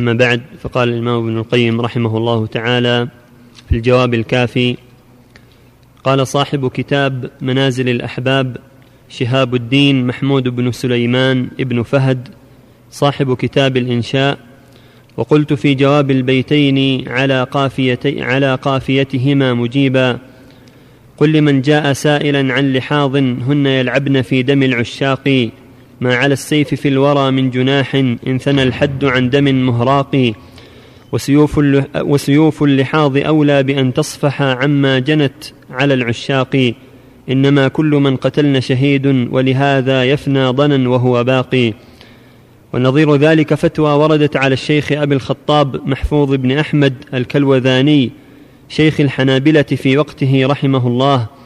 أما بعد فقال الإمام ابن القيم رحمه الله تعالى في الجواب الكافي قال صاحب كتاب منازل الأحباب شهاب الدين محمود بن سليمان ابن فهد صاحب كتاب الإنشاء وقلت في جواب البيتين على قافيتي على قافيتهما مجيبا قل لمن جاء سائلا عن لحاظ هن يلعبن في دم العشاق ما على السيف في الورى من جناح إن ثنى الحد عن دم مهراق وسيوف, وسيوف اللحاظ أولى بأن تصفح عما جنت على العشاق. إنما كل من قتلن شهيد ولهذا يفنى ضنا وهو باقي. ونظير ذلك فتوى وردت على الشيخ أبي الخطاب محفوظ بن أحمد الكلوذاني شيخ الحنابلة في وقته رحمه الله.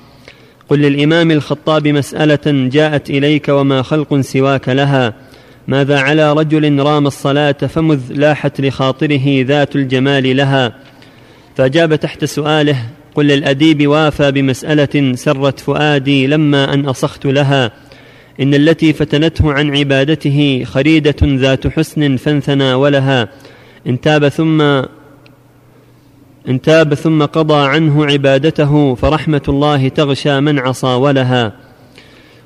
قل للإمام الخطاب مسألة جاءت إليك وما خلق سواك لها. ماذا على رجل رام الصلاة فمذ لاحت لخاطره ذات الجمال لها؟ فأجاب تحت سؤاله قل للأديب وافى بمسألة سرت فؤادي لما أن أصخت لها. إن التي فتنته عن عبادته خريدة ذات حسن فانثنى ولها. إن تاب ثم إن تاب ثم قضى عنه عبادته فرحمة الله تغشى من عصى ولها.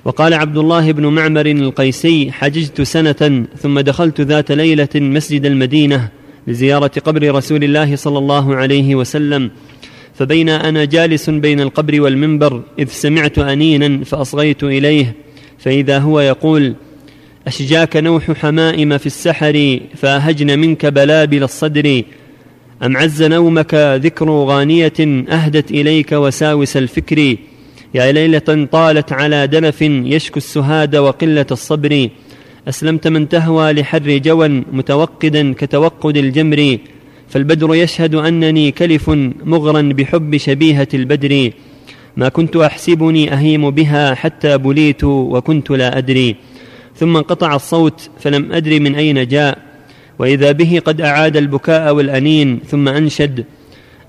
وقال عبد الله بن معمر القيسي حججت سنة ثم دخلت ذات ليلة مسجد المدينة لزيارة قبر رسول الله صلى الله عليه وسلم فبين أنا جالس بين القبر والمنبر إذ سمعت أنينا فأصغيت إليه فإذا هو يقول أشجاك نوح حمائم في السحر فأهجن منك بلابل الصدر أم عز نومك ذكر غانية أهدت إليك وساوس الفكر؟ يا ليلة طالت على دنف يشكو السهاد وقلة الصبر. أسلمت من تهوى لحر جوى متوقدا كتوقد الجمر. فالبدر يشهد أنني كلف مغرا بحب شبيهة البدر. ما كنت أحسبني أهيم بها حتى بليت وكنت لا أدري. ثم انقطع الصوت فلم أدري من أين جاء. وإذا به قد أعاد البكاء والأنين ثم أنشد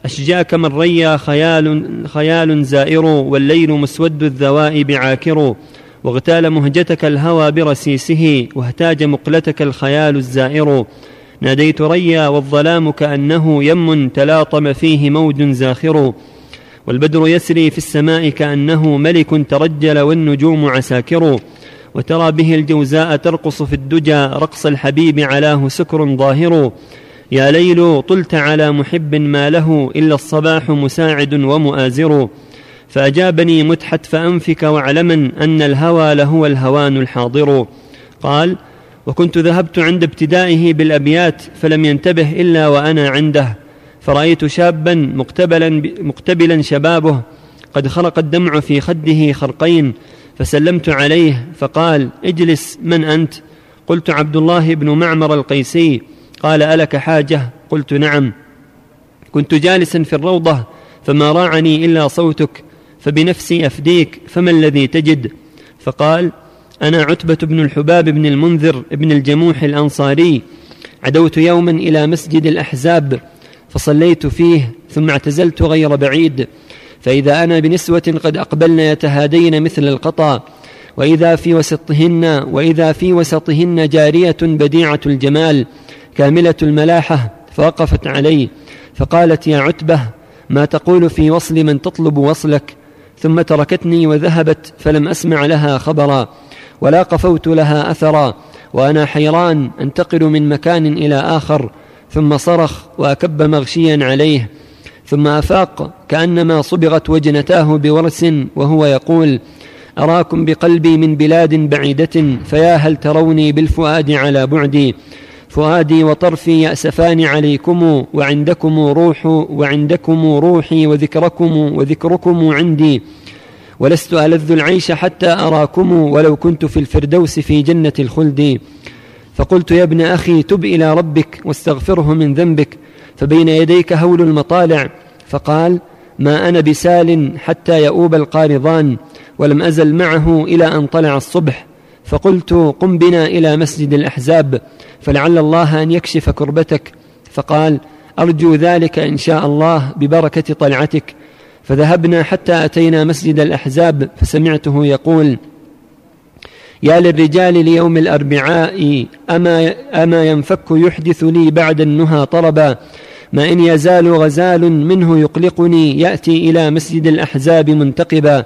أشجاك من ريا خيال, خيال زائر والليل مسود الذوائب عاكر واغتال مهجتك الهوى برسيسه واهتاج مقلتك الخيال الزائر. ناديت ريا والظلام كأنه يم تلاطم فيه موج زاخر والبدر يسري في السماء كأنه ملك ترجل والنجوم عساكر. وترى به الجوزاء ترقص في الدجى رقص الحبيب علاه سكر ظاهر. يا ليل طلت على محب ما له إلا الصباح مساعد ومؤازر. فأجابني متحت فأنفك واعلما أن الهوى لهو الهوان الحاضر. قال وكنت ذهبت عند ابتدائه بالأبيات فلم ينتبه إلا وأنا عنده. فرأيت شابا مقتبلا مقتبلا شبابه. قد خرق الدمع في خده خرقين. فسلمت عليه فقال اجلس من أنت؟ قلت عبد الله بن معمر القيسي. قال ألك حاجة؟ قلت نعم. كنت جالسا في الروضة فما راعني إلا صوتك فبنفسي أفديك فما الذي تجد؟ فقال أنا عتبة بن الحباب بن المنذر بن الجموح الأنصاري. عدوت يوما إلى مسجد الأحزاب فصليت فيه ثم اعتزلت غير بعيد. فإذا أنا بنسوة قد أقبلن يتهادين مثل القطا وإذا في وسطهن وإذا في وسطهن جارية بديعة الجمال كاملة الملاحة فوقفت علي فقالت يا عتبة ما تقول في وصل من تطلب وصلك؟ ثم تركتني وذهبت فلم أسمع لها خبرا ولا قفوت لها أثرا وأنا حيران أنتقل من مكان إلى آخر ثم صرخ وأكب مغشيا عليه ثم أفاق كأنما صبغت وجنتاه بورس وهو يقول أراكم بقلبي من بلاد بعيدة فيا هل تروني بالفؤاد على بعدي؟ فؤادي وطرفي يأسفان عليكم وعندكم روح وعندكم روحي وذكركم وذكركم عندي. ولست ألذ العيش حتى أراكم ولو كنت في الفردوس في جنة الخلد. فقلت يا ابن أخي تب إلى ربك واستغفره من ذنبك فبين يديك هول المطالع. فقال ما أنا بسال حتى يؤوب القارضان ولم أزل معه إلى أن طلع الصبح. فقلت قم بنا إلى مسجد الأحزاب فلعل الله أن يكشف كربتك. فقال أرجو ذلك إن شاء الله ببركة طلعتك. فذهبنا حتى أتينا مسجد الأحزاب فسمعته يقول يا للرجال ليوم الأربعاء أما, أما ينفك يحدث لي بعد النهى طربا ما إن يزال غزال منه يقلقني يأتي إلى مسجد الأحزاب منتقبا.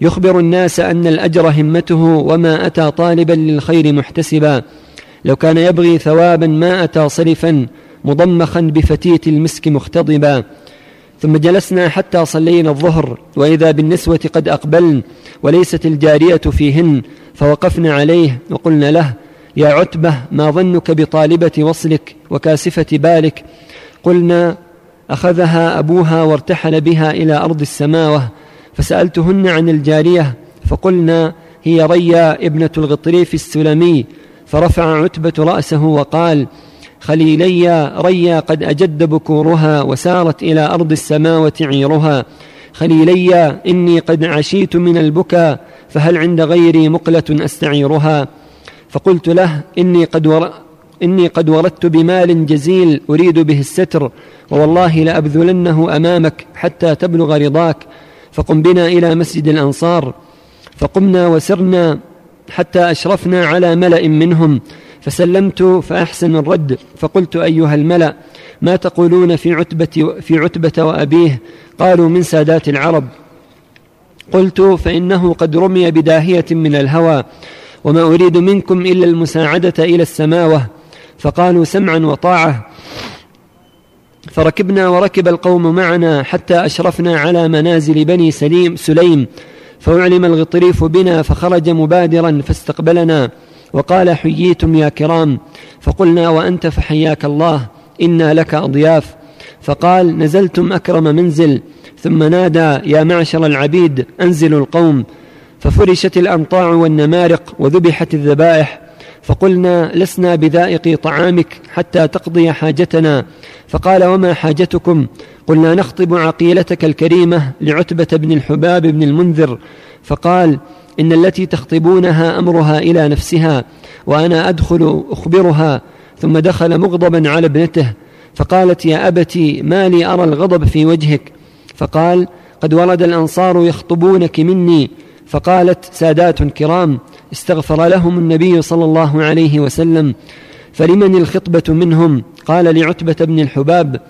يخبر الناس أن الأجر همته وما أتى طالبا للخير محتسبا. لو كان يبغي ثوابا ما أتى صرفا مضمخا بفتيت المسك مختضبا. ثم جلسنا حتى صلينا الظهر وإذا بالنسوة قد أقبلن وليست الجارية فيهن فوقفنا عليه وقلنا له يا عتبة ما ظنك بطالبة وصلك وكاسفة بالك؟ قلنا أخذها أبوها وارتحل بها إلى أرض السماوة فسألتهن عن الجارية فقلنا هي ريا ابنة الغطريف السلمي فرفع عتبة رأسه وقال خليلي ريا قد أجد بكورها وسارت إلى أرض السماوة عيرها خليلي إني قد عشيت من البكا فهل عند غيري مقلة أستعيرها؟ فقلت له إني قد ور... إني قد وردت بمال جزيل أريد به الستر ووالله لأبذلنه أمامك حتى تبلغ رضاك. فقم بنا إلى مسجد الأنصار. فقمنا وسرنا حتى أشرفنا على ملأ منهم. فسلمت فأحسن الرد. فقلت أيها الملأ ما تقولون في عتبة, في عتبة وأبيه؟ قالوا من سادات العرب. قلت فإنه قد رمي بداهية من الهوى وما أريد منكم إلا المساعدة إلى السماوة. فقالوا سمعا وطاعة. فركبنا وركب القوم معنا حتى أشرفنا على منازل بني سليم سليم. فأعلم الغطريف بنا فخرج مبادرا فاستقبلنا. وقال حييتم يا كرام. فقلنا وأنت فحياك الله إنا لك أضياف. فقال نزلتم أكرم منزل. ثم نادى يا معشر العبيد أنزلوا القوم. ففرشت الانطاع والنمارق وذبحت الذبائح. فقلنا لسنا بذائق طعامك حتى تقضي حاجتنا. فقال وما حاجتكم؟ قلنا نخطب عقيلتك الكريمة لعتبة بن الحباب بن المنذر. فقال إن التي تخطبونها أمرها إلى نفسها وأنا أدخل أخبرها. ثم دخل مغضبا على ابنته. فقالت يا أبتي ما لي أرى الغضب في وجهك؟ فقال قد ورد الأنصار يخطبونك مني. فقالت سادات كرام استغفر لهم النبي صلى الله عليه وسلم فلمن الخطبة منهم؟ قال لعتبة بن الحباب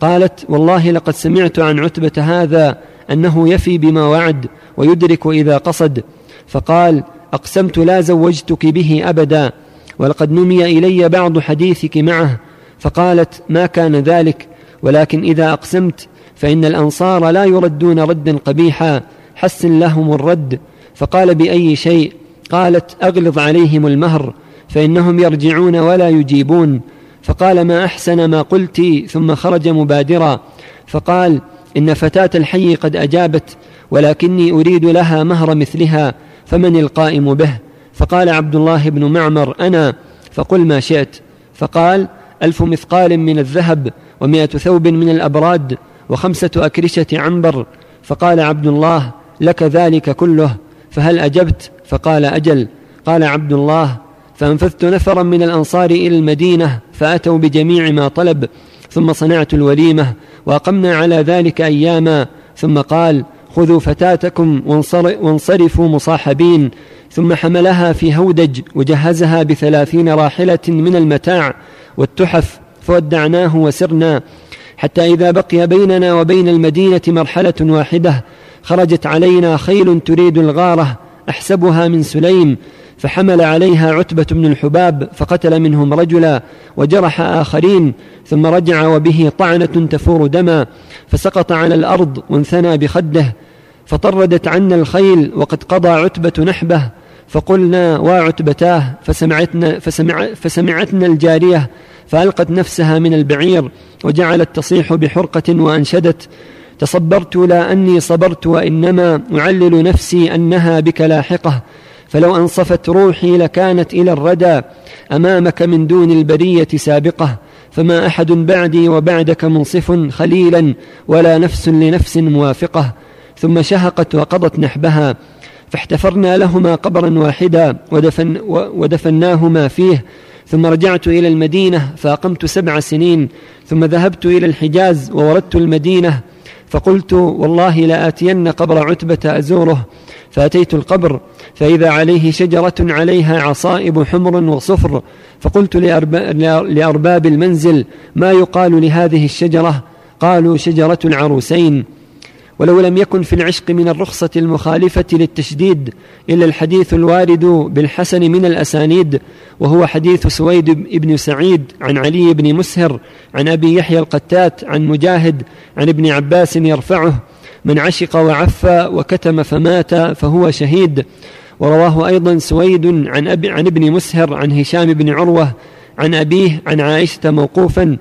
قالت والله لقد سمعت عن عتبة هذا أنه يفي بما وعد ويدرك إذا قصد. فقال أقسمت لا زوجتك به أبدا ولقد نمي إلي بعض حديثك معه. فقالت ما كان ذلك ولكن إذا أقسمت فإن الأنصار لا يردون ردا قبيحا حسن لهم الرد. فقال بأي شيء؟ قالت أغلظ عليهم المهر فإنهم يرجعون ولا يجيبون. فقال ما أحسن ما قلت؟ ثم خرج مبادرا. فقال إن فتاة الحي قد أجابت ولكني أريد لها مهر مثلها فمن القائم به؟ فقال عبد الله بن معمر أنا. فقل ما شئت. فقال ألف مثقال من الذهب ومائه ثوب من الأبراد وخمسة أكرشة عنبر. فقال عبد الله لك ذلك كله فهل أجبت؟ فقال أجل قال عبد الله فأنفذت نفرا من الأنصار إلى المدينة فأتوا بجميع ما طلب ثم صنعت الوليمة وأقمنا على ذلك أياما ثم قال خذوا فتاتكم وانصرفوا مصاحبين ثم حملها في هودج وجهزها بثلاثين راحلة من المتاع والتحف فودعناه وسرنا حتى إذا بقي بيننا وبين المدينة مرحلة واحدة خرجت علينا خيل تريد الغارة أحسبها من سليم فحمل عليها عتبة بن الحباب فقتل منهم رجلا وجرح آخرين ثم رجع وبه طعنة تفور دما فسقط على الأرض وانثنى بخده فطردت عنا الخيل وقد قضى عتبة نحبه فقلنا وعتبتاه فسمعتنا, فسمع فسمعتنا الجارية فألقت نفسها من البعير وجعلت تصيح بحرقة وأنشدت تصبرت لا أني صبرت وإنما أعلل نفسي أنها بك لاحقة فلو أنصفت روحي لكانت إلى الردى أمامك من دون البرية سابقة فما أحد بعدي وبعدك منصف خليلا ولا نفس لنفس موافقة. ثم شهقت وقضت نحبها فاحتفرنا لهما قبرا واحدا ودفن ودفناهما فيه. ثم رجعت إلى المدينة فأقمت سبع سنين ثم ذهبت إلى الحجاز ووردت المدينة فقلت والله لآتين قبر عتبة أزوره فأتيت القبر فإذا عليه شجرة عليها عصائب حمر وصفر فقلت لأرباب المنزل ما يقال لهذه الشجرة؟ قالوا شجرة العروسين. ولو لم يكن في العشق من الرخصة المخالفة للتشديد إلا الحديث الوارد بالحسن من الأسانيد وهو حديث سويد بن سعيد عن علي بن مسهر عن أبي يحيى القتات عن مجاهد عن ابن عباس يرفعه من عشق وعفى وكتم فمات فهو شهيد. ورواه أيضا سويد عن, أبي عن ابن مسهر عن هشام بن عروة عن أبيه عن عائشة موقوفا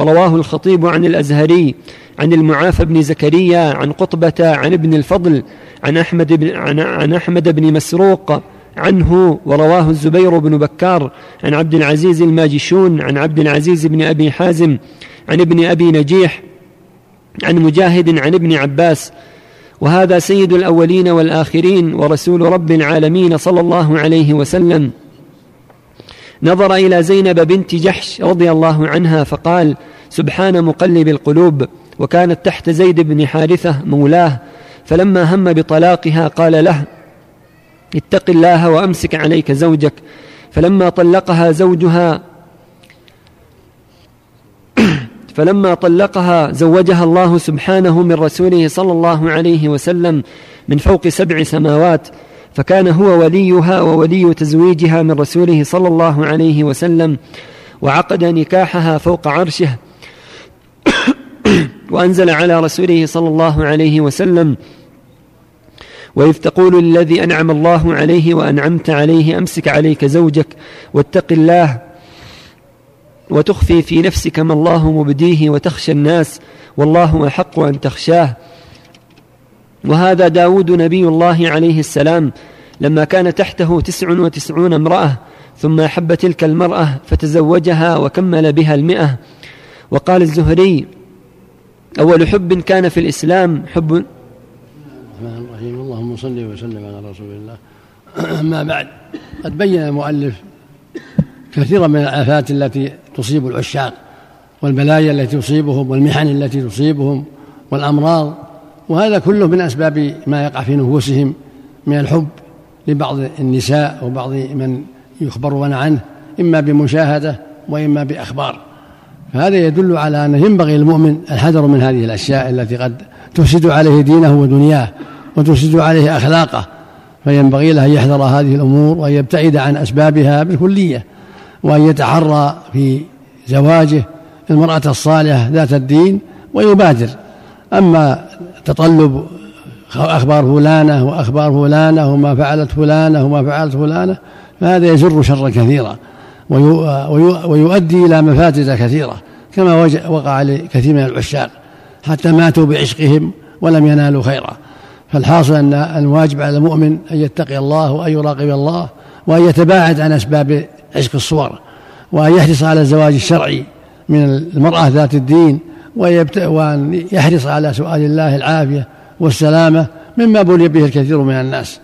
ورواه الخطيب عن الأزهري عن المعافى بن زكريا عن قطبة عن ابن الفضل عن أحمد بن, عن, عن أحمد بن مسروق عنه ورواه الزبير بن بكار عن عبد العزيز الماجشون عن عبد العزيز بن أبي حازم عن ابن أبي نجيح عن مجاهد عن ابن عباس. وهذا سيد الأولين والآخرين ورسول رب العالمين صلى الله عليه وسلم. نظر إلى زينب بنت جحش رضي الله عنها فقال سبحان مقلب القلوب وكانت تحت زيد بن حارثة مولاه فلما هم بطلاقها قال له اتق الله وأمسك عليك زوجك. فلما طلقها زوجها فلما طلقها زوجها الله سبحانه من رسوله صلى الله عليه وسلم من فوق سبع سماوات. فكان هو وليها وولي تزويجها من رسوله صلى الله عليه وسلم وعقد نكاحها فوق عرشه وأنزل على رسوله صلى الله عليه وسلم وإذ تقول للذي أنعم الله عليه وأنعمت عليه أمسك عليك زوجك واتق الله وتخفي في نفسك ما الله مبديه وتخشى الناس والله أحق أن تخشاه. وهذا داود نبي الله عليه السلام لما كان تحته تسع وتسعون امرأة ثم أحب تلك المرأة فتزوجها وكمل بها المئة. وقال الزهري أول حب كان في الإسلام حب الرحمن الرحيم اللهم صل وسلم على رسول الله. أما بعد قد بين المؤلف كثيرا من الآفات التي تصيب العشاق والبلايا التي تصيبهم والمحن التي تصيبهم والأمراض وهذا كله من أسباب ما يقع في نفوسهم من الحب لبعض النساء وبعض من يخبرون عنه إما بمشاهدة وإما بأخبار. فهذا يدل على أنه ينبغي للمؤمن الحذر من هذه الأشياء التي قد تفسد عليه دينه ودنياه وتفسد عليه أخلاقه. فينبغي له أن يحذر هذه الأمور وأن يبتعد عن أسبابها بالكلية وأن يتحرى في زواجه المرأة الصالحة ذات الدين ويبادر. أما تطلب أخبار فلانة وأخبار فلانة وما فعلت فلانة وما فعلت فلانة فهذا يجر شرا كثيرا ويؤدي إلى مفاسد كثيرة كما وقع لكثير من العشاق حتى ماتوا بعشقهم ولم ينالوا خيرا. فالحاصل أن الواجب على المؤمن أن يتقي الله وأن يراقب الله وأن يتباعد عن أسباب عشق الصور وأن يحرص على الزواج الشرعي من المرأة ذات الدين وأن يحرص على سؤال الله العافية والسلامة مما بلي به الكثير من الناس.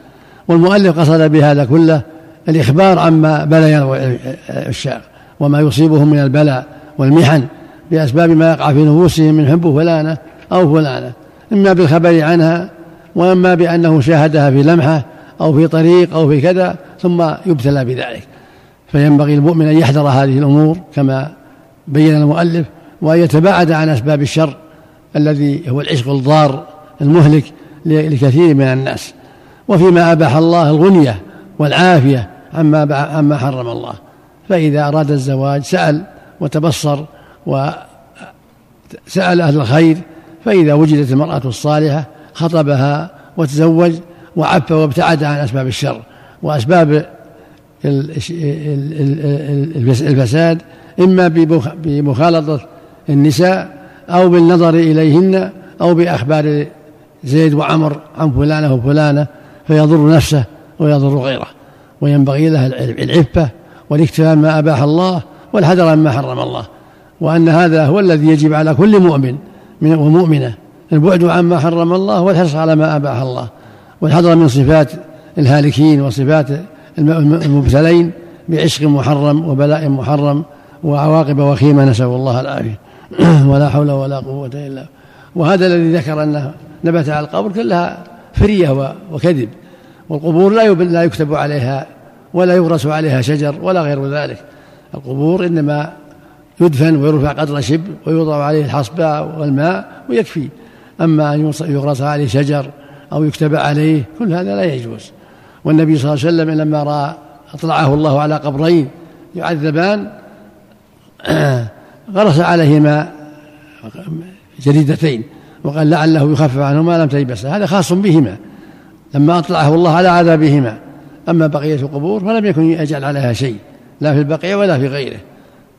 والمؤلف قصد بهذا كله الإخبار عما بلي الشعر وما يصيبهم من البلاء والمحن بأسباب ما يقع في نفوسهم من حب فلانة أو فلانة إما بالخبر عنها وإما بأنه شاهدها في لمحة أو في طريق أو في كذا ثم يبتلى بذلك. فينبغي المؤمن أن يحذر هذه الأمور كما بين المؤلف وأن يتباعد عن أسباب الشر الذي هو العشق الضار المهلك لكثير من الناس. وفيما أباح الله الغنية والعافية عما عما حرم الله. فإذا أراد الزواج سأل وتبصر وسأل أهل الخير فإذا وجدت المرأة الصالحة خطبها وتزوج وعف وابتعد عن أسباب الشر. وأسباب الفساد إما بمخالطة النساء أو بالنظر إليهن أو بأخبار زيد وعمر عن فلانة وفلانة فيضر نفسه ويضر غيره وينبغي له العفة والاكتفاء ما أباح الله والحذر عما حرم الله وأن هذا هو الذي يجب على كل مؤمن ومؤمنة البعد عما حرم الله والحرص على ما أباح الله والحذر من صفات الهالكين وصفات المبتلين بعشق محرم وبلاء محرم وعواقب وخيمة نسأل الله العافية. ولا حول ولا قوة إلا وهذا الذي ذكر أنه نبت على القبر كلها فرية وكذب. والقبور لا لا يكتب عليها ولا يغرس عليها شجر ولا غير ذلك. القبور إنما يدفن ويرفع قدر شبر ويوضع عليه الحصباء والماء ويكفي. أما أن يغرس عليه شجر أو يكتب عليه كل هذا لا يجوز. والنبي صلى الله عليه وسلم لما رأى أطلعه الله على قبرين يعذبان غرس عليهما جريدتين وقال لعله يخفف عنهما لم تيبس هذا خاص بهما. لما أطلعه الله على عذابهما. أما بقية القبور فلم يكن يجعل عليها شيء. لا في البقية ولا في غيره.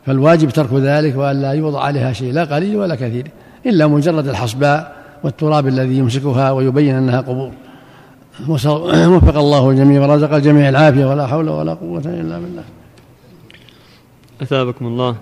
فالواجب ترك ذلك وأن لا يوضع عليها شيء. لا قليل ولا كثير. إلا مجرد الحصباء والتراب الذي يمسكها ويبين أنها قبور. وفق الله الجميع ورزق الجميع العافية. ولا حول ولا قوة إلا بالله. أثابكم الله.